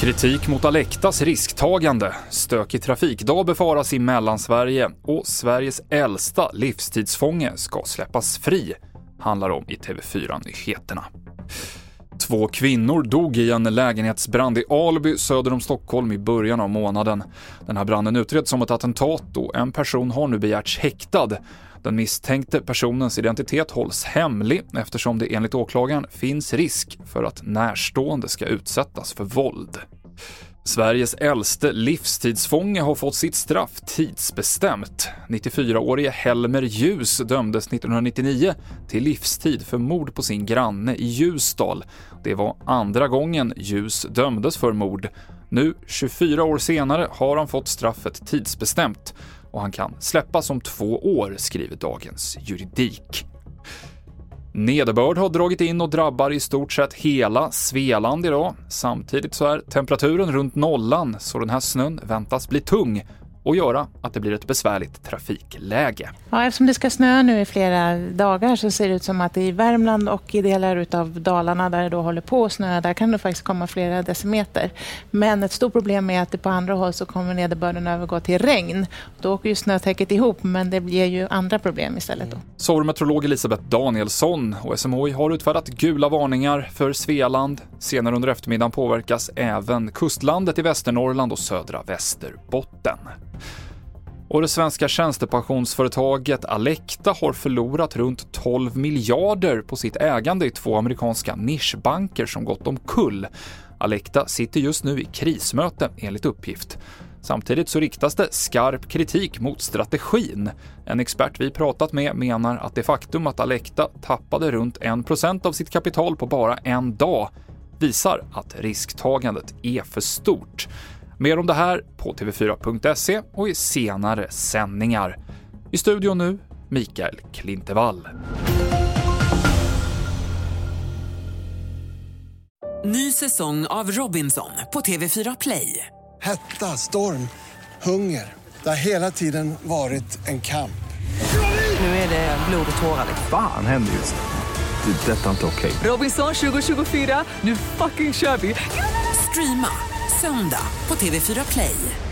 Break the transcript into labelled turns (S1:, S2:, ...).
S1: Kritik mot Alektas risktagande, stökig trafikdag befaras i Mellansverige och Sveriges äldsta livstidsfånge ska släppas fri, handlar om i TV4-nyheterna. Två kvinnor dog i en lägenhetsbrand i Alby söder om Stockholm i början av månaden. Den här branden utreds som ett attentat och en person har nu begärts häktad. Den misstänkte personens identitet hålls hemlig eftersom det enligt åklagaren finns risk för att närstående ska utsättas för våld. Sveriges äldste livstidsfånge har fått sitt straff tidsbestämt. 94-årige Helmer Ljus dömdes 1999 till livstid för mord på sin granne i Ljusdal. Det var andra gången Ljus dömdes för mord. Nu, 24 år senare, har han fått straffet tidsbestämt och han kan släppas om två år, skriver Dagens Juridik. Nederbörd har dragit in och drabbar i stort sett hela Svealand idag. Samtidigt så är temperaturen runt nollan, så den här snön väntas bli tung och göra att det blir ett besvärligt trafikläge.
S2: Ja, eftersom det ska snöa nu i flera dagar så ser det ut som att i Värmland och i delar av Dalarna där det då håller på att snöa, där kan det faktiskt komma flera decimeter. Men ett stort problem är att det på andra håll så kommer nederbörden övergå till regn. Då åker ju snötäcket ihop, men det ger ju andra problem istället. Då.
S1: Meteorolog Elisabeth Danielsson och SMHI har utfärdat gula varningar för Svealand. Senare under eftermiddagen påverkas även kustlandet i Västernorrland och södra Västerbotten. Och det svenska tjänstepensionsföretaget Alecta har förlorat runt 12 miljarder på sitt ägande i två amerikanska nischbanker som gått omkull. Alecta sitter just nu i krismöte enligt uppgift. Samtidigt så riktas det skarp kritik mot strategin. En expert vi pratat med menar att det faktum att Alecta tappade runt 1% av sitt kapital på bara en dag visar att risktagandet är för stort. Mer om det här på tv4.se och i senare sändningar. I studion nu, Mikael Klintevall.
S3: Ny säsong av Robinson på TV4 Play.
S4: Hetta, storm, hunger. Det har hela tiden varit en kamp.
S3: Nu är det blod och tårar.
S5: Fan händer just. Det. är Detta är inte okej.
S3: Robinson 2024, nu fucking kör vi! Streama söndag på TV4 Play.